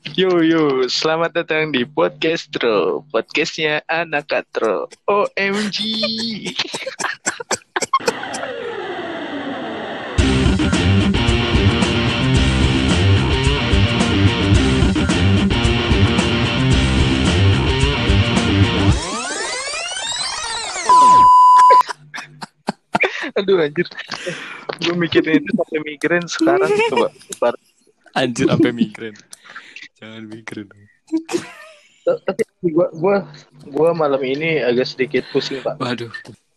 Yo yo, selamat datang di Podcastro, podcastnya anak katro. OMG. Aduh anjir. Gue mikirin itu sampai mikirin sekarang coba. Anjir sampai migrain. Jangan migrain. Tapi gue gua gua malam ini agak sedikit pusing pak. Waduh.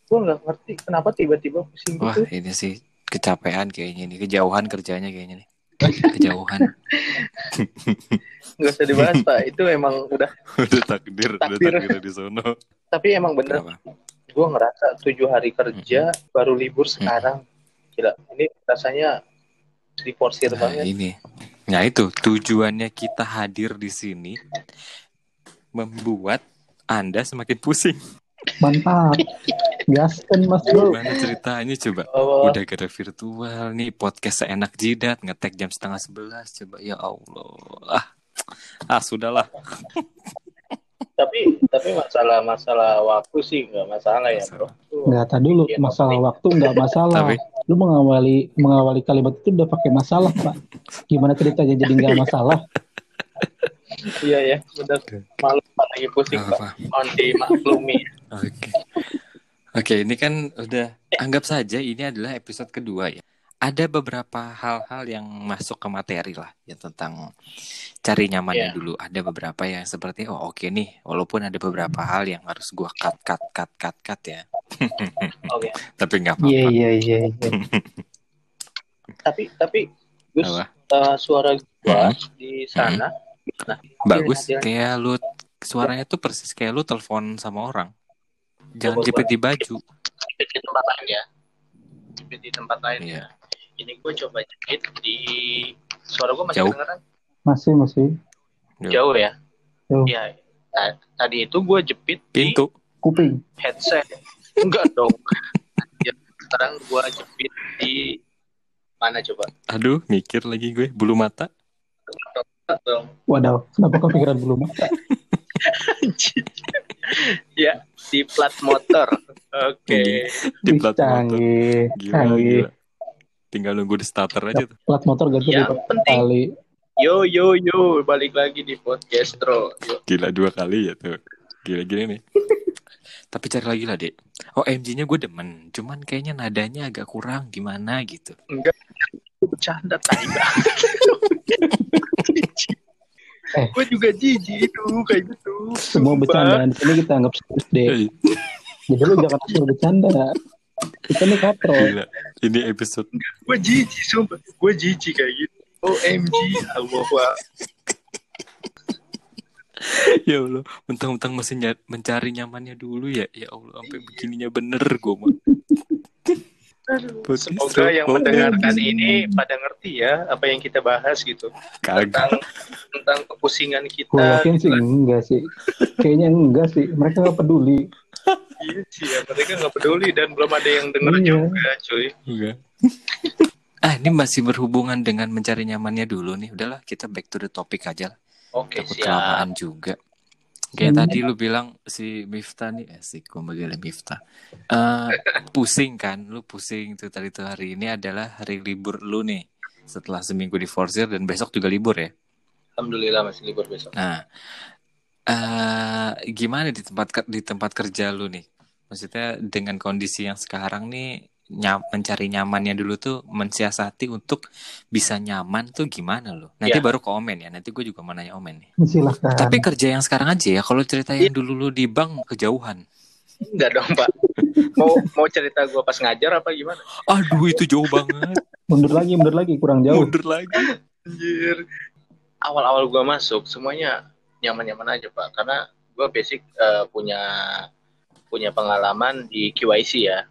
Gue nggak ngerti kenapa tiba-tiba pusing Wah, gitu. ini sih kecapean kayaknya nih. Kejauhan kerjanya kayaknya nih. Kejauhan. Nggak usah dibahas pak. Itu emang udah. udah takdir, udah Takdir. takdir di sono. Tapi emang bener. Gue ngerasa tujuh hari kerja baru libur sekarang. Gila. Ini rasanya diporsir Nah, banget. ini. Nah, itu tujuannya kita hadir di sini membuat Anda semakin pusing. Mantap. Gaskan Mas Bro. Gimana ceritanya coba? Oh, Udah gara virtual nih podcast seenak jidat ngetek jam setengah sebelas coba ya Allah ah ah sudahlah tapi tapi masalah masalah waktu sih nggak masalah ya bro. Nggak, tadi dulu Iya, masalah tapi- waktu nggak masalah. Tapi? Lu mengawali mengawali kalimat itu udah pakai masalah, Pak. Gimana ceritanya jadi nggak masalah? Iya ya, benar. Malu pak lagi pusing pak. Mohon dimaklumi. Oke. Oke, ini kan udah anggap saja ini adalah episode kedua ya. Ada beberapa hal-hal yang masuk ke materi lah ya tentang cari nyamannya Iya. dulu. Ada beberapa yang seperti oh oke nih, walaupun ada beberapa hal yang harus gua cut cut cut cut cut ya. Oke. Tapi nggak apa-apa. Iya iya iya. iya. Tapi tapi Gus eh, suara gua Hmm. di sana. Nah, Bagus, Iya, iya. kayak lu suaranya tuh persis kayak lu telepon sama orang. Jangan jepit di baju. jepit di tempat lain ya. Jepit di tempat lain. Iya. Ini gue coba jepit di suara gue masih Jauh. kedengeran Masih masih jauh ya. Jauh. Iya. Nah, tadi itu gue jepit di Pintu. kuping. headset. Enggak dong. Ya, sekarang gue jepit di mana coba? Aduh, mikir lagi gue. Bulu mata. Dong. Waduh, kenapa kepikiran belum? ya di plat motor. Oke. Di Wih, plat motor. canggih, Gila, canggih. gila. Tinggal nunggu di starter aja tuh. Plat motor ganti penting kali. yo yo yo balik lagi di podcast Tro. Yo. Gila dua kali ya tuh. Gila gini nih. Tapi cari lagi lah, Dek. Oh, MG-nya gue demen. Cuman kayaknya nadanya agak kurang gimana gitu. Enggak bercanda tai Eh. Gue juga jijik itu kayak gitu. Semua bercandaan di sini kita anggap serius deh. Jadi lu jangan bercanda. Kita nih katro. gila. Ini episode Gue jijik sumpah. Gue jijik kayak gitu. OMG Allah Wah. ya Allah, mentang-mentang masih ny- mencari nyamannya dulu ya. Ya Allah, sampai begininya bener gue mah. Semoga yang Tro. mendengarkan OMG. ini pada ngerti ya apa yang kita bahas gitu Kagak. tentang tentang kepusingan Gue kita. yakin sih enggak sih. Kayaknya enggak sih. Mereka nggak peduli. Iya sih ya, mereka nggak peduli dan belum ada yang denger Iya. juga, cuy. Enggak. ah, ini masih berhubungan dengan mencari nyamannya dulu nih. Udahlah, kita back to the topic aja lah. Oke Takut siap. kelamaan juga. Kayak Hmm. tadi lu bilang si Miftah nih, eh, si gue manggilnya Miftah. Eh, pusing kan, lu pusing tuh tadi tuh hari ini adalah hari libur lu nih. Setelah seminggu di Forsir dan besok juga libur ya. Alhamdulillah masih libur besok. Nah, eh gimana di tempat di tempat kerja lu nih? Maksudnya dengan kondisi yang sekarang nih nyam, mencari nyamannya dulu tuh mensiasati untuk bisa nyaman tuh gimana lo? Nanti Ya. baru ke Omen ya. Nanti gue juga mau nanya Omen nih. Silahkan. Tapi kerja yang sekarang aja ya. Kalau cerita yang dulu lu di bank kejauhan. Enggak dong, Pak. Mau mau cerita gua pas ngajar apa gimana? Aduh itu jauh banget. mundur lagi, mundur lagi, kurang jauh. Mundur lagi. Anjir. Awal-awal gua masuk semuanya nyaman-nyaman aja, Pak. Karena gua basic eh, punya punya pengalaman di QIC ya.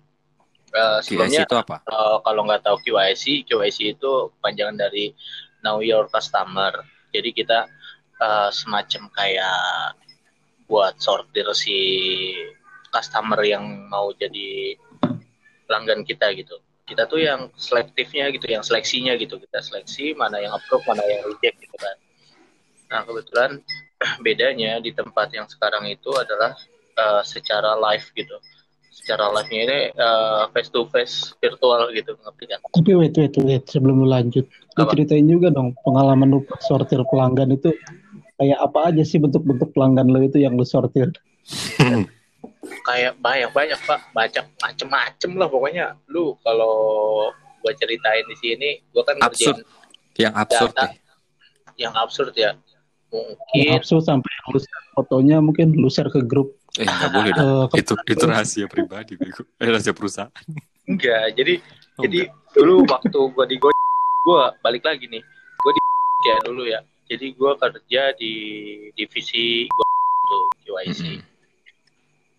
KIC sebelumnya itu apa? eh, kalau nggak tahu QIC, QIC itu panjangan dari Know Your Customer. Jadi kita eh, semacam kayak buat sortir si customer yang mau jadi pelanggan kita gitu. Kita tuh yang selektifnya gitu, yang seleksinya gitu. Kita seleksi mana yang approve, mana yang reject gitu kan. Nah kebetulan bedanya di tempat yang sekarang itu adalah uh, secara live gitu. Secara live-nya ini uh, face to face virtual gitu ngerti kan? Tapi wait wait wait sebelum lu lanjut, lu ceritain juga dong pengalaman lu sortir pelanggan itu kayak apa aja sih bentuk-bentuk pelanggan lu itu yang lu sortir? Kayak banyak banyak pak, banyak macem-macem lah pokoknya. Lu kalau gua ceritain di sini, gua kan Absurd. Yang absurd Data. deh. yang absurd ya. Yang Mungkin absurd sampai lu share fotonya mungkin lu share ke grup Eh nggak boleh dong. ke- itu itu rahasia pribadi bego. Eh, rahasia perusahaan. enggak. Jadi Oh, jadi dulu waktu gua di gua balik lagi nih. Gua di ya dulu ya. Jadi gua kerja di divisi Gojek tuh QIC. Mm-mm.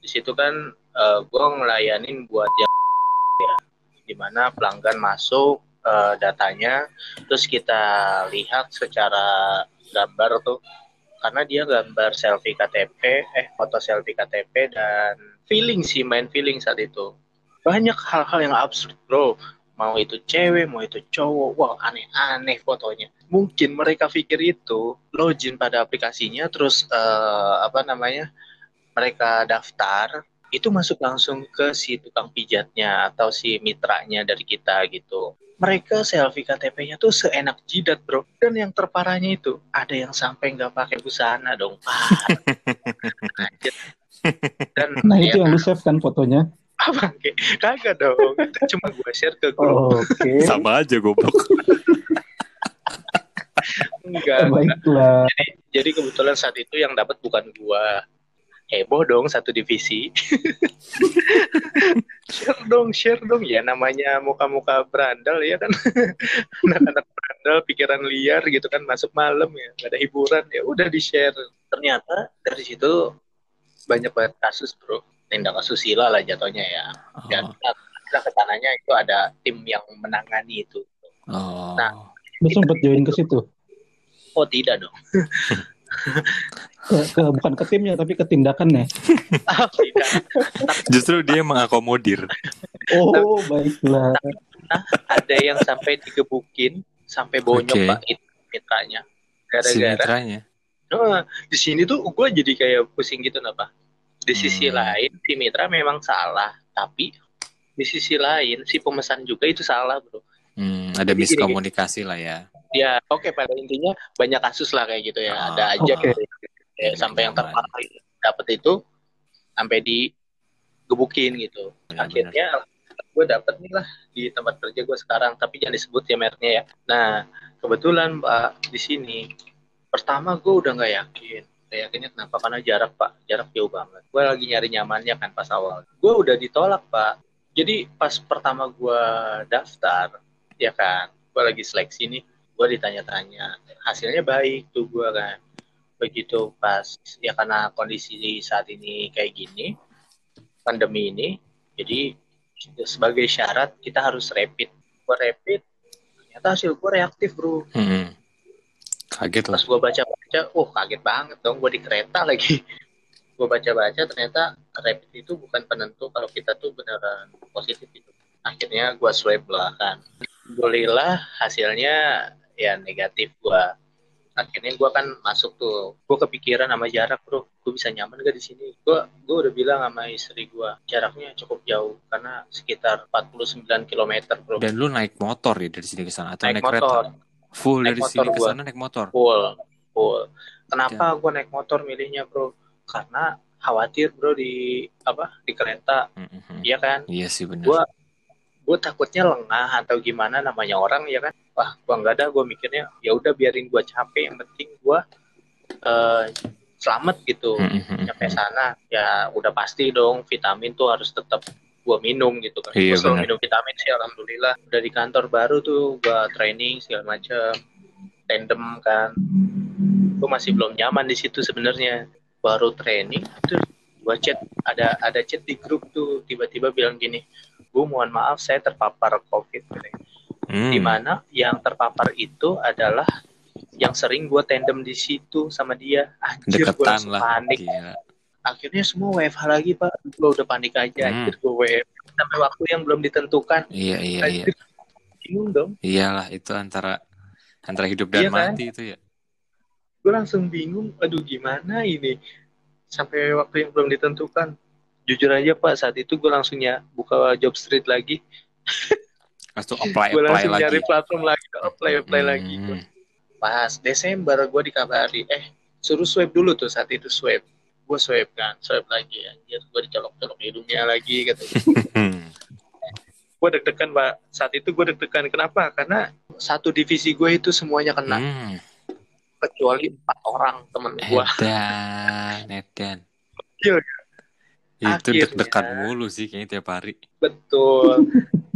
Di situ kan eh, gua ngelayanin buat yang ya, di mana pelanggan masuk eh, datanya, terus kita lihat secara gambar tuh karena dia gambar selfie KTP, eh foto selfie KTP dan feeling sih main feeling saat itu. Banyak hal-hal yang absurd bro. Mau itu cewek, mau itu cowok, wow aneh-aneh fotonya. Mungkin mereka pikir itu login pada aplikasinya, terus eh, apa namanya mereka daftar, itu masuk langsung ke si tukang pijatnya atau si mitranya dari kita gitu. Mereka selfie KTP-nya tuh seenak jidat bro. Dan yang terparahnya itu ada yang sampai nggak pakai busana dong. Dan Nah ya, itu yang lu save kan fotonya. apa kayak kagak dong. Itu cuma gue share ke grup. Oke. Sama aja goblok. Enggak, enggak. Baiklah. Jadi kebetulan saat itu yang dapat bukan gua. Heboh dong satu divisi. share dong, share dong ya namanya muka-muka berandal ya kan. Anak-anak berandal pikiran liar gitu kan masuk malam ya, nggak ada hiburan ya udah di-share. Ternyata dari situ banyak banget kasus, Bro. Tindak asusila lah jatuhnya ya. Dan Oh. ke sananya itu ada tim yang menangani itu. Oh. Nah. Lu sempet join ke situ. Oh, tidak dong. Ke, ke- bukan ke timnya tapi ke tindakannya. Tidak. Justru dia mengakomodir. Oh, baiklah. ada yang sampai digebukin sampai bonyok Oke. pak itu mitranya Si gara-gara mitranya. Nah, di sini tuh gue jadi kayak pusing gitu napa di sisi Hmm. lain si mitra memang salah tapi di sisi lain si pemesan juga itu salah bro Hmm, ada Jadi gini, miskomunikasi lah ya. ya oke pada intinya banyak kasus lah kayak gitu ya. Ah, ada aja kayak sampai yang terparah dapat itu sampai digebukin gitu. Benar-benar. akhirnya gue dapet nih lah di tempat kerja gue sekarang tapi jangan disebut ya mereknya ya. Nah kebetulan pak di sini pertama gue udah nggak yakin. Gak yakinnya kenapa? Karena jarak pak. Jarak jauh banget. Gue lagi nyari nyamannya kan pas awal. Gue udah ditolak pak. Jadi pas pertama gue daftar ya kan. Gue lagi seleksi nih gue ditanya-tanya hasilnya baik tuh gue kan. Begitu pas ya karena kondisi saat ini kayak gini pandemi ini jadi sebagai syarat kita harus rapid. Gue rapid ternyata hasil gue reaktif bro. Hmm. Kaget lah. pas gue baca-baca oh kaget banget dong gue di kereta lagi. Gue baca-baca ternyata rapid itu bukan penentu kalau kita tuh beneran positif itu akhirnya gue swab lah kan Alhamdulillah hasilnya ya negatif gue akhirnya gue kan masuk tuh gue kepikiran sama jarak bro. Gue bisa nyaman gak di sini? Gue gue udah bilang sama istri gue jaraknya cukup jauh karena sekitar 49 km bro. Dan lu naik motor ya dari sini ke sana? Atau naik naik, motor. Kereta? Full Naik dari sini motor ke gua. sana naik motor. full full. Kenapa gue naik motor milihnya bro? Karena khawatir bro di apa di kereta. Hmm, hmm, hmm. iya kan? Iya sih benar. Gua- gue takutnya lengah atau gimana namanya orang ya kan? Wah gue nggak ada gue mikirnya ya udah biarin gue capek yang penting gue eh, selamat gitu. Hmm, hmm, hmm, nyampe hmm. sana ya udah pasti dong vitamin tuh harus tetap gue minum gitu kan. Iya, selalu benar. minum vitamin sih alhamdulillah. Udah di kantor baru tuh gue training segala macam tandem kan. Gue masih belum nyaman di situ sebenarnya. Baru training terus gue chat ada ada chat di grup tuh tiba-tiba bilang gini bu mohon maaf saya terpapar covid. Hmm. di mana yang terpapar itu adalah yang sering gue tandem di situ sama dia anjir gue langsung lah. panik Gila. akhirnya semua WFH lagi pak gue udah panik aja Hmm. anjir gue WFH sampai waktu yang belum ditentukan Iya iya iya. Anjir, bingung dong Iyalah itu antara antara hidup dan Iya kan? mati itu ya. gue langsung bingung aduh gimana ini sampai waktu yang belum ditentukan jujur aja pak saat itu gue langsungnya buka job street lagi. Langsung apply gue apply langsung lagi. platform lagi apply apply Hmm. lagi pas Desember gue dikabari eh suruh swipe dulu tuh saat itu swipe. Gue swipe kan swipe lagi anjir gue dicolok-colok hidungnya lagi kata gue deg-degan pak. Saat itu gue deg-degan. Kenapa? Karena satu divisi gue itu semuanya kena. Hmm. kecuali empat orang temen gue Edan, edan. Iya. Itu deg-degan mulu sih kayaknya tiap hari. betul.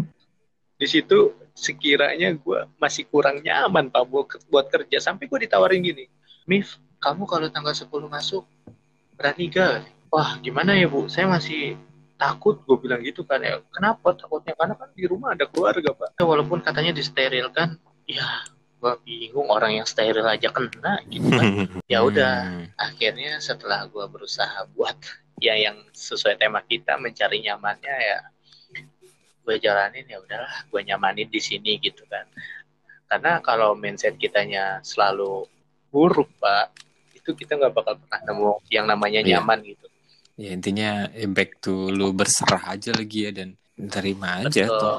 Di situ sekiranya gue masih kurang nyaman pak buat, buat kerja. Sampai gue ditawarin gini Mif kamu kalau tanggal 10 masuk berani gak wah gimana ya bu? Saya masih takut gue bilang gitu kan. Ya kenapa? Takutnya karena kan di rumah ada keluarga pak. Ya, walaupun katanya disterilkan ya gue bingung orang yang steril aja kena gitu kan. Ya udah Hmm. akhirnya setelah gue berusaha buat ya yang sesuai tema kita mencari nyamannya ya gue jalanin ya udahlah gue nyamanin di sini gitu kan karena kalau mindset kitanya selalu buruk pak itu kita nggak bakal pernah nemu yang namanya Iya. nyaman gitu Ya intinya back to lu berserah aja lagi ya dan terima aja Betul. toh.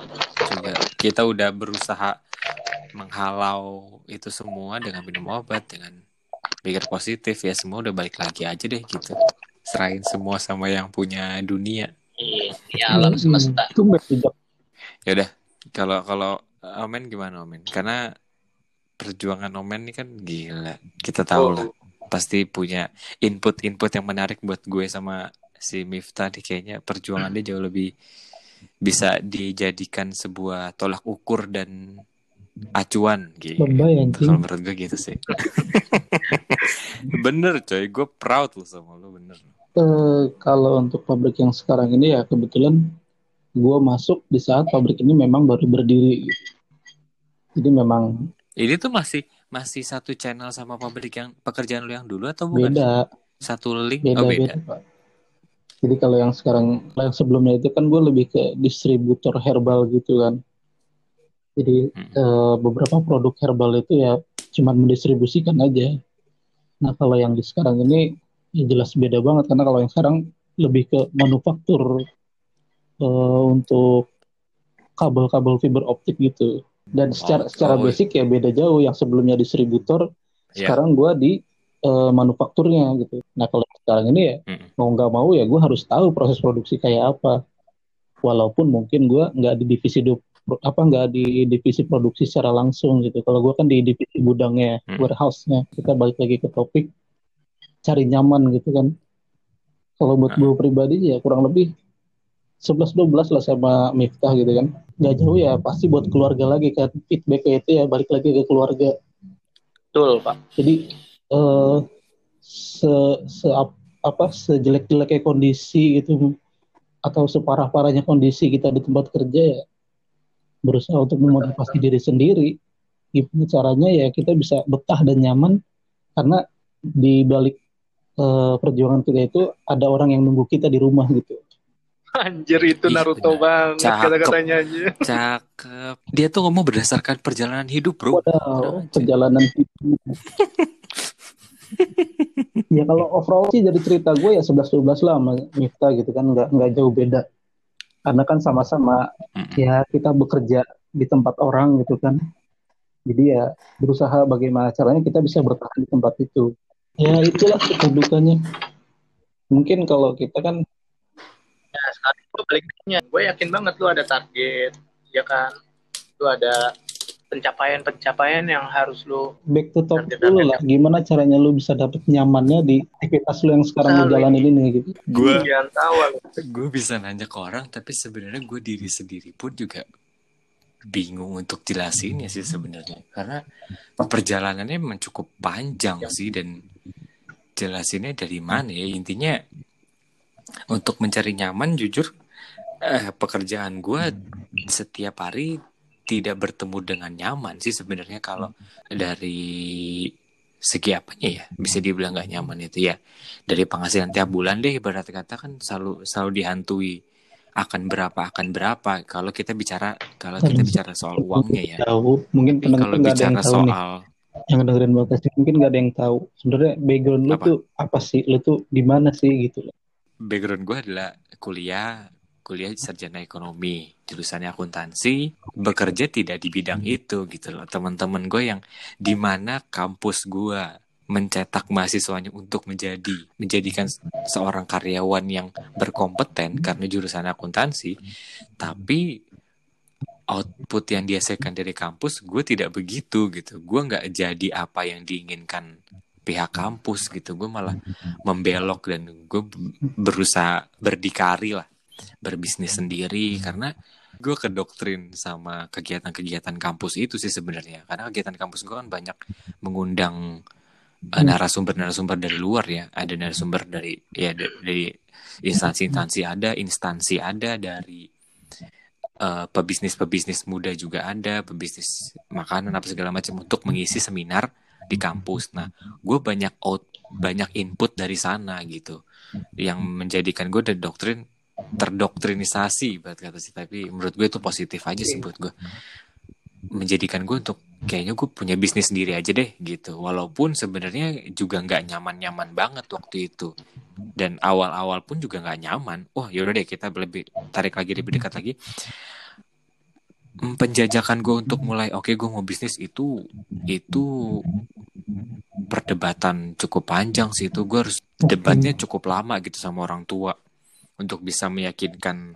Juga kita udah berusaha menghalau itu semua dengan minum obat dengan pikir positif ya semua udah balik lagi aja deh gitu. Serahin semua sama yang punya dunia. Iya, ya alam semesta Itu bijak. Ya udah kalau kalau Omen gimana Omen? Karena perjuangan Omen ini kan gila. Kita tahu Oh. lah pasti punya input-input yang menarik buat gue sama si Miftah nih kayaknya perjuangan dia jauh lebih bisa dijadikan sebuah tolak ukur dan acuan gitu. Kalau menurut gue gitu sih. bener coy, gue proud loh sama lo bener. Eh, kalau untuk pabrik yang sekarang ini ya kebetulan gue masuk di saat pabrik ini memang baru berdiri. gitu. Jadi memang Ini tuh masih masih satu channel sama pabrik yang pekerjaan lo yang dulu atau bukan? beda, Satu link? beda, oh beda, beda. Pak. Jadi kalau yang sekarang, yang sebelumnya itu kan gue lebih ke distributor herbal gitu kan. Jadi Hmm. eh, beberapa produk herbal itu ya cuman mendistribusikan aja. Nah kalau yang di sekarang ini ya jelas beda banget karena kalau yang sekarang lebih ke manufaktur eh, untuk kabel-kabel fiber optik gitu. Dan secara Oh, secara oh. basic ya beda jauh. Yang sebelumnya distributor, Iya. sekarang gua di eh, manufakturnya gitu. Nah kalau sekarang ini ya Mm-mm. mau nggak mau ya gue harus tahu proses produksi kayak apa. Walaupun mungkin gua nggak di divisi du- apa nggak di divisi produksi secara langsung gitu. Kalau gua kan di divisi gudangnya, Hmm. warehouse-nya. Kita balik lagi ke topik cari nyaman gitu kan. Kalau buat Nah. gue pribadi ya kurang lebih 11-12 lah sama Miftah gitu kan. Nggak jauh ya pasti buat keluarga lagi kan. Feedbacknya itu ya balik lagi ke keluarga. betul pak Jadi eh se, se ap- apa sejelek-jeleknya kondisi gitu atau separah-parahnya kondisi kita di tempat kerja ya berusaha untuk memotivasi diri sendiri. Gimana caranya ya kita bisa betah dan nyaman karena di balik eh, perjuangan kita itu ada orang yang nunggu kita di rumah gitu. anjir itu Ih, Naruto benar. banget kata-katanya aja Cakep. Dia tuh ngomong berdasarkan perjalanan hidup, bro. Waduh, perjalanan hidup. ya kalau overall sih dari cerita gue ya 11-12 lah sama Miftah gitu kan nggak nggak jauh beda karena kan sama-sama Mm-mm. ya kita bekerja di tempat orang gitu kan jadi ya berusaha bagaimana caranya kita bisa bertahan di tempat itu ya itulah kedudukannya. Mungkin kalau kita kan ya sekarang itu baliknya gue yakin banget lu ada target ya kan? Lu ada pencapaian-pencapaian yang harus lu back to top dulu lah. Gimana caranya lu bisa dapet nyamannya di aktivitas lu yang sekarang lu jalanin ini gitu. Gue tahu gue bisa nanya ke orang, tapi sebenarnya gue diri sendiri pun juga bingung untuk jelasinnya sih sebenarnya. Karena perjalanannya memang cukup panjang sih dan jelasinnya dari mana ya? Intinya untuk mencari nyaman jujur eh, pekerjaan gue setiap hari tidak bertemu dengan nyaman sih sebenarnya kalau dari segi apanya ya? Bisa dibilang nggak nyaman itu ya. Dari penghasilan tiap bulan deh ibarat kata kan selalu selalu dihantui akan berapa akan berapa. Kalau kita bicara kalau kita bicara soal uangnya ya. tahu mungkin kalau bicara tahu nih. soal yang dengerin podcast ini mungkin gak ada yang tahu. Sebenarnya background lu Apa? tuh apa sih? Lu tuh di mana sih gitu? Loh background gue adalah kuliah kuliah sarjana ekonomi jurusannya akuntansi bekerja tidak di bidang itu gitu loh. Teman-teman gue yang di mana kampus gue mencetak mahasiswanya untuk menjadi menjadikan seorang karyawan yang berkompeten karena jurusan akuntansi. Tapi output yang dihasilkan dari kampus gue tidak begitu gitu. Gue nggak jadi apa yang diinginkan pihak kampus gitu. Gue malah membelok dan gue berusaha berdikari lah berbisnis sendiri. Karena gue kedoktrin sama kegiatan-kegiatan kampus itu sih sebenarnya. Karena kegiatan kampus gue kan banyak mengundang eh, narasumber-narasumber dari luar ya. Ada narasumber dari ya da- dari instansi-instansi ada instansi ada dari eh, pebisnis-pebisnis muda juga ada pebisnis makanan apa segala macam untuk mengisi seminar di kampus. Nah gue banyak out banyak input dari sana gitu. Yang menjadikan gue dari doktrin terdoktrinisasi buat kata sih. Tapi menurut gue itu positif aja sih buat gue menjadikan gue untuk kayaknya gue punya bisnis sendiri aja deh gitu. Walaupun sebenarnya juga nggak nyaman-nyaman banget waktu itu. Dan awal-awal pun juga nggak nyaman. Wah yaudah deh kita lebih tarik lagi lebih dekat lagi. Penjajakan gue untuk mulai oke gue mau bisnis itu itu perdebatan cukup panjang sih itu. Gue harus debatnya cukup lama gitu sama orang tua untuk bisa meyakinkan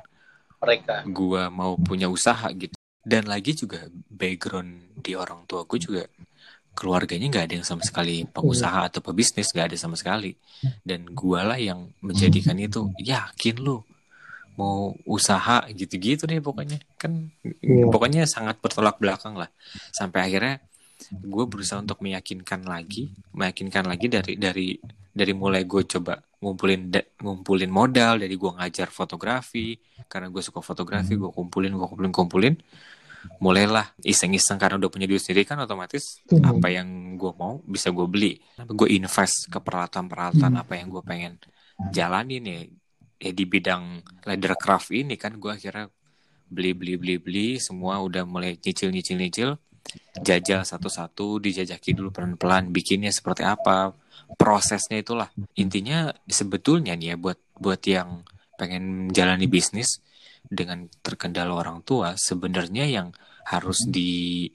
mereka. gue mau punya usaha gitu dan lagi juga background di orang tua gue juga keluarganya nggak ada yang sama sekali pengusaha atau pebisnis nggak ada sama sekali. Dan gue lah yang menjadikan itu yakin lu mau usaha gitu-gitu deh pokoknya. Kan Iya. pokoknya sangat bertolak belakang lah. Sampai akhirnya gue berusaha untuk meyakinkan lagi meyakinkan lagi dari dari dari mulai gue coba ngumpulin ngumpulin modal dari gue ngajar fotografi karena gue suka fotografi gue kumpulin gue kumpulin kumpulin mulailah iseng-iseng karena udah punya duit sendiri kan otomatis Hmm. apa yang gue mau bisa gue beli. Gue invest ke peralatan-peralatan apa yang gue pengen jalanin ya ya di bidang leathercraft ini kan. Gue akhirnya beli beli beli beli semua udah mulai nyicil nyicil nyicil jajal satu-satu dijajaki dulu pelan-pelan bikinnya seperti apa prosesnya itulah. Intinya sebetulnya nih ya buat buat yang pengen menjalani bisnis dengan terkendala orang tua sebenarnya yang harus di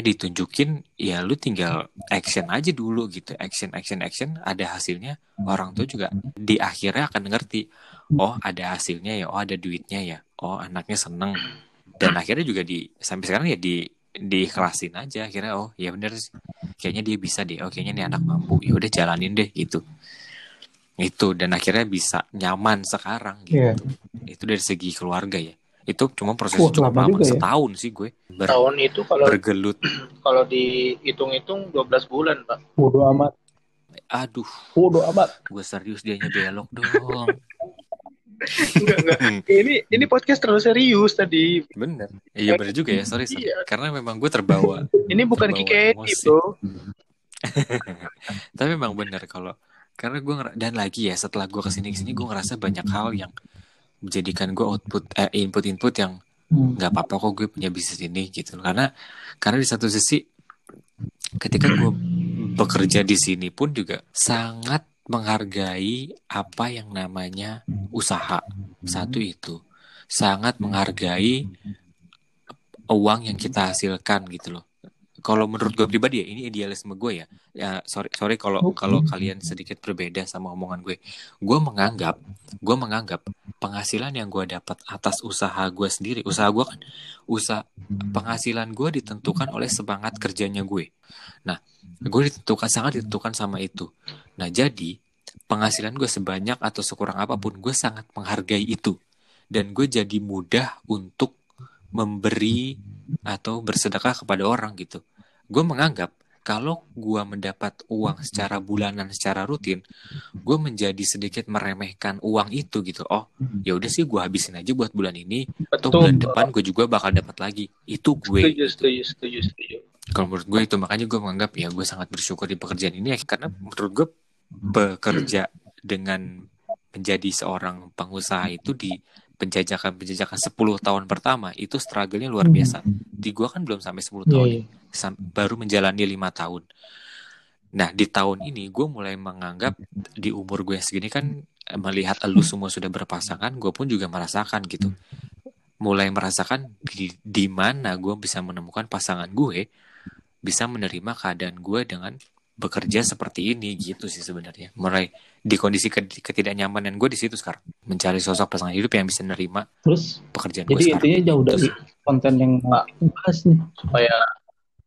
ditunjukin ya lu tinggal action aja dulu gitu. Action action action ada hasilnya orang tua juga di akhirnya akan ngerti oh ada hasilnya ya oh ada duitnya ya oh anaknya seneng. Dan akhirnya juga di sampai sekarang ya di diikhlasin aja akhirnya oh ya bener sih. kayaknya dia bisa deh oh kayaknya nih anak mampu. Ya udah jalanin deh gitu. Itu dan akhirnya bisa nyaman sekarang gitu. Iya. itu dari segi keluarga ya. Itu cuma proses Wah, cukup lama ya. setahun sih gue. Ber- tahun itu kalau bergelut. kalau dihitung-hitung 12 bulan pak. Bodo amat. Aduh. Bodo amat. Gue serius dianya belok dong enggak enggak. Ini ini podcast terlalu serius tadi. Bener. Iya bener juga ya. Sorry, sorry. Iya. karena memang gue terbawa. Ini bukan Kiki bro tapi memang bener kalau karena gue ngera- dan lagi ya setelah gue ke sini ke sini gue ngerasa banyak hal yang menjadikan gue output eh, input input yang Hmm. nggak apa-apa kok gue punya bisnis ini gitu. Karena karena di satu sisi ketika gue bekerja di sini pun juga sangat menghargai apa yang namanya usaha. Satu itu. Sangat menghargai uang yang kita hasilkan gitu loh kalau menurut gue pribadi ya ini idealisme gue ya. Ya sorry sorry kalau kalau kalian sedikit berbeda sama omongan gue. Gue menganggap gue menganggap penghasilan yang gue dapat atas usaha gue sendiri usaha gue kan usaha penghasilan gue ditentukan oleh semangat kerjanya gue. Nah gue ditentukan sangat ditentukan sama itu. Nah jadi penghasilan gue sebanyak atau sekurang apa pun gue sangat menghargai itu. Dan gue jadi mudah untuk memberi atau bersedekah kepada orang gitu gue menganggap kalau gue mendapat uang secara bulanan secara rutin gue menjadi sedikit meremehkan uang itu gitu. Oh ya udah sih gue habisin aja buat bulan ini atau bulan depan gue juga bakal dapat lagi. Itu gue. Setuju setuju setuju setuju. Kalau menurut gue itu makanya gue menganggap ya gue sangat bersyukur di pekerjaan ini ya karena menurut gue bekerja dengan menjadi seorang pengusaha itu di penjajakan-penjajakan 10 tahun pertama itu struggle-nya luar Hmm. biasa. Di gua kan belum sampai 10 Iya, tahun iya. nih. Sam- baru menjalani lima tahun. Nah di tahun ini gue mulai menganggap di umur gue segini kan eh, melihat elu semua sudah berpasangan, gue pun juga merasakan gitu. Mulai merasakan di, di mana gue bisa menemukan pasangan gue bisa menerima keadaan gue dengan bekerja seperti ini gitu sih sebenarnya. Mulai di kondisi ke- ketidaknyamanan gue di situ sekarang mencari sosok pasangan hidup yang bisa menerima Terus pekerjaan gue jadi sekarang. intinya jauh Itu dari sih. konten yang kita bahas nih. supaya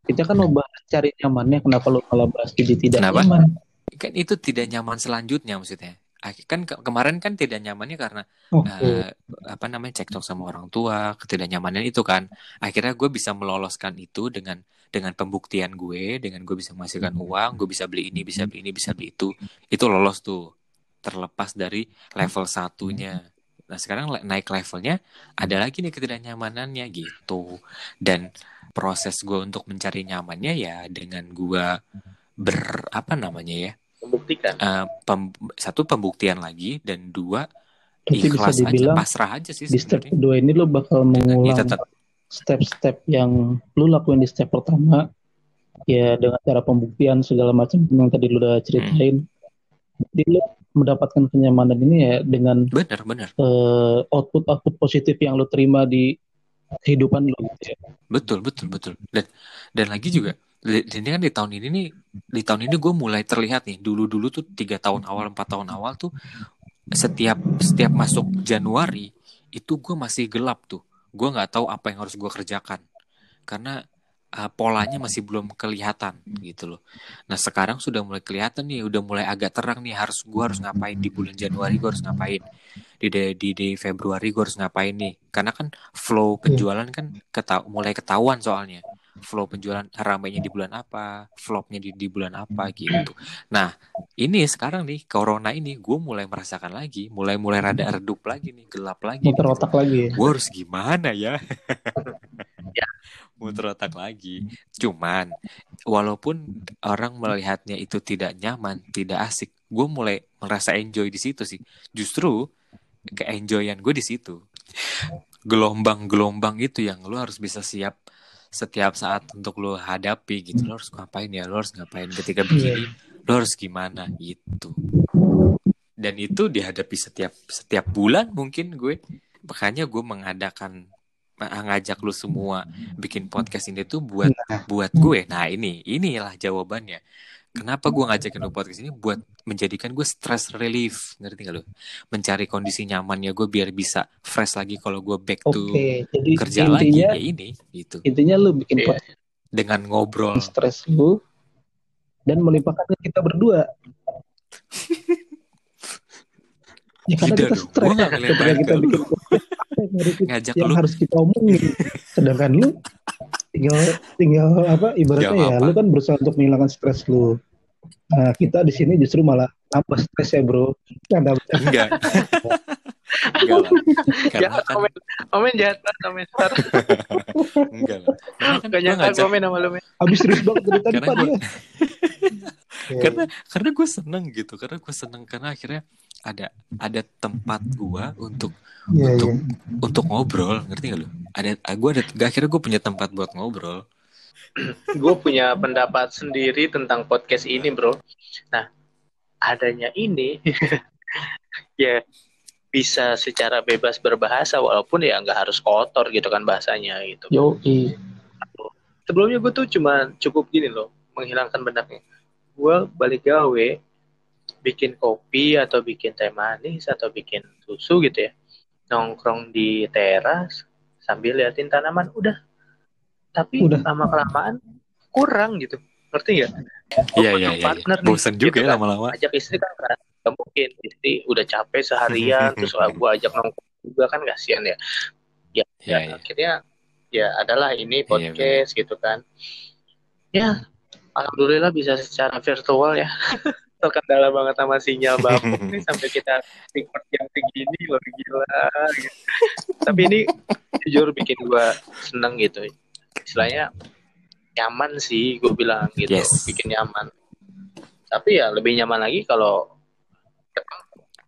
Kita kan mau bahas cari nyamannya, kenapa lu malah bahas jadi tidak Kenapa? nyaman? kan itu tidak nyaman selanjutnya maksudnya Ak- kan ke- kemarin kan tidak nyamannya karena Oke. eh, apa namanya cekcok sama orang tua ketidaknyamanan itu kan akhirnya gue bisa meloloskan itu dengan dengan pembuktian gue dengan gue bisa menghasilkan uang gue bisa beli ini bisa beli ini bisa beli itu itu lolos tuh terlepas dari level satunya. Nah sekarang naik levelnya ada lagi nih ketidaknyamanannya gitu. Dan proses gue untuk mencari nyamannya ya dengan gue ber apa namanya ya membuktikan. eh, pem- satu pembuktian lagi dan dua Berarti bisa ikhlas aja pasrah aja sih di step kedua ini lu bakal Dengan mengulang tetap step-step yang lu lakuin di step pertama ya dengan cara pembuktian segala macam yang tadi lu udah ceritain. Jadi lu mendapatkan kenyamanan ini ya dengan bener bener eh, output-output positif yang lu terima di kehidupan lu gitu ya. betul betul betul dan dan lagi juga ini kan di tahun ini nih di tahun ini gue mulai terlihat nih dulu dulu tuh tiga tahun awal empat tahun awal tuh setiap setiap masuk Januari itu gue masih gelap tuh gue nggak tahu apa yang harus gue kerjakan. Karena uh, polanya masih belum kelihatan gitu loh. Nah sekarang sudah mulai kelihatan nih udah mulai agak terang nih harus gue harus ngapain di bulan Januari gue harus ngapain. Di di, di, Februari gue harus ngapain nih? Karena kan flow penjualan kan keta- mulai ketahuan soalnya flow penjualan ramainya di bulan apa flopnya di, di bulan apa gitu. Nah ini sekarang nih corona ini gue mulai merasakan lagi mulai mulai rada redup lagi nih gelap lagi Muter otak lagi ya. gue harus gimana ya? Ya. muter otak lagi. Cuman walaupun orang melihatnya itu tidak nyaman tidak asik gue mulai merasa enjoy di situ sih. Justru keenjoyan gue di situ. Gelombang-gelombang itu yang lo harus bisa siap setiap saat untuk lo hadapi gitu. Lo harus ngapain ya? Lo harus ngapain ketika begini? lo harus gimana? Gitu. Dan itu dihadapi setiap setiap bulan mungkin gue. Makanya gue mengadakan ngajak lu semua bikin podcast ini tuh buat buat gue. Nah ini inilah jawabannya kenapa gue ngajakin lu podcast ini? Buat menjadikan gue stress relief. Ngerti gak lu? Mencari kondisi nyamannya gue biar bisa fresh lagi kalau gue back to Oke, jadi kerja lagi. Intinya ya ini gitu. intinya lu bikin podcast dengan ngobrol. stres lu dan melimpahkan ke kita berdua. ya karena Tidak kita dong, stres gua nggak ketika kita bikin ngajak yang lu. harus kita omongin. Sedangkan lu tinggal tinggal apa ibaratnya ya apa? lu kan berusaha untuk menghilangkan stres lu. Nah, kita di sini justru malah nambah stres ya, Bro. Canda. enggak enggak lah karena kan komen, komen jahat banget komen Star. enggak lah karena kan nyangka ngajak komen sama lu men. Habis serius banget dari tadi Pak dia. karena karena gue seneng gitu karena gue seneng karena akhirnya ada ada tempat gue untuk Iya, untuk iya. untuk ngobrol ngerti gak lu ada gue ada akhirnya gue punya tempat buat ngobrol Gue punya pendapat sendiri tentang podcast ini bro. Nah adanya ini ya bisa secara bebas berbahasa walaupun ya nggak harus kotor gitu kan bahasanya gitu. Yo, sebelumnya gue tuh cuma cukup gini loh menghilangkan benaknya gue balik gawe bikin kopi atau bikin teh manis atau bikin susu gitu ya. Nongkrong di teras sambil liatin tanaman udah. Tapi Udah. lama kelamaan kurang gitu. Ngerti nggak? Iya iya iya bosan juga gitu ya kan. lama-lama. Ajak istri kan nggak mungkin. Istri udah capek seharian terus gue ajak nongkrong juga kan kasihan ya. Ya, Iya, ya, iya. akhirnya ya adalah ini podcast gitu kan. Ya alhamdulillah bisa secara virtual ya terkendala banget sama sinyal bapuk nih sampai kita record yang segini loh gila gitu. tapi ini jujur bikin gua seneng gitu istilahnya nyaman sih gue bilang gitu Yes. bikin nyaman tapi ya lebih nyaman lagi kalau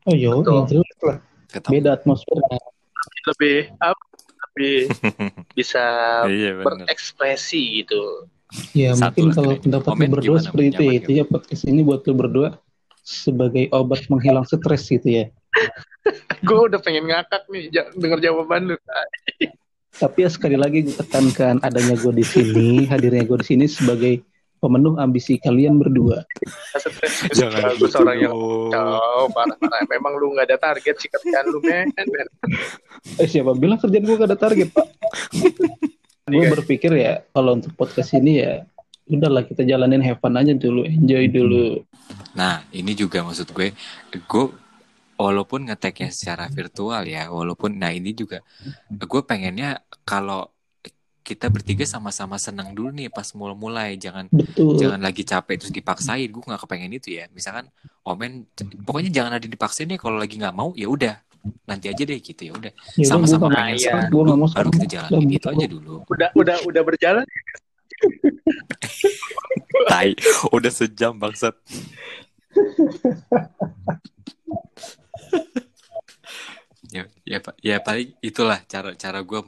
Oh, yo, Betul. yang jelas lah. Beda atmosfernya. lebih apa lebih bisa Iya berekspresi gitu Ya Satu mungkin kalau pendapat lu berdua seperti itu ya. Itu ya podcast ini buat lu berdua sebagai obat menghilang stres gitu ya. gue udah pengen ngakak nih denger jawaban lu Tapi ya sekali lagi gue tekankan adanya gue di sini, hadirnya gue di sini sebagai pemenuh ambisi kalian berdua. stres Jangan gue gitu seorang yang dong. Kacau, parah, parah. Memang lu nggak ada target sih kerjaan lu, men. men. Eh siapa bilang kerjaan gue gak ada target pak? gue Iya. berpikir ya kalau untuk podcast ini ya udahlah kita jalanin have fun aja dulu, enjoy dulu. Nah, ini juga maksud gue, gue walaupun ngeteknya secara virtual ya, walaupun nah ini juga gue pengennya kalau kita bertiga sama-sama senang dulu nih pas mulai-mulai, jangan Betul. jangan lagi capek terus dipaksain. Gue nggak kepengen itu ya. Misalkan Omen, pokoknya jangan ada dipaksain deh. Kalau lagi nggak mau ya udah nanti aja deh gitu ya udah. Ya sama-sama pengen iya. Gua mau baru kita jalanin Udah, gitu aja dulu. Udah, udah, udah berjalan. tai udah sejam bangsat. Ya ya pak. Ya paling itulah cara cara gue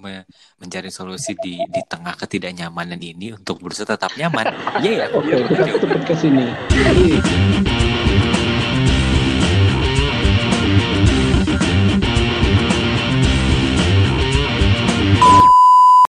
mencari solusi di di tengah ketidaknyamanan ini untuk berusaha tetap nyaman. Iya ya? Oke, kita tutup podcast ini.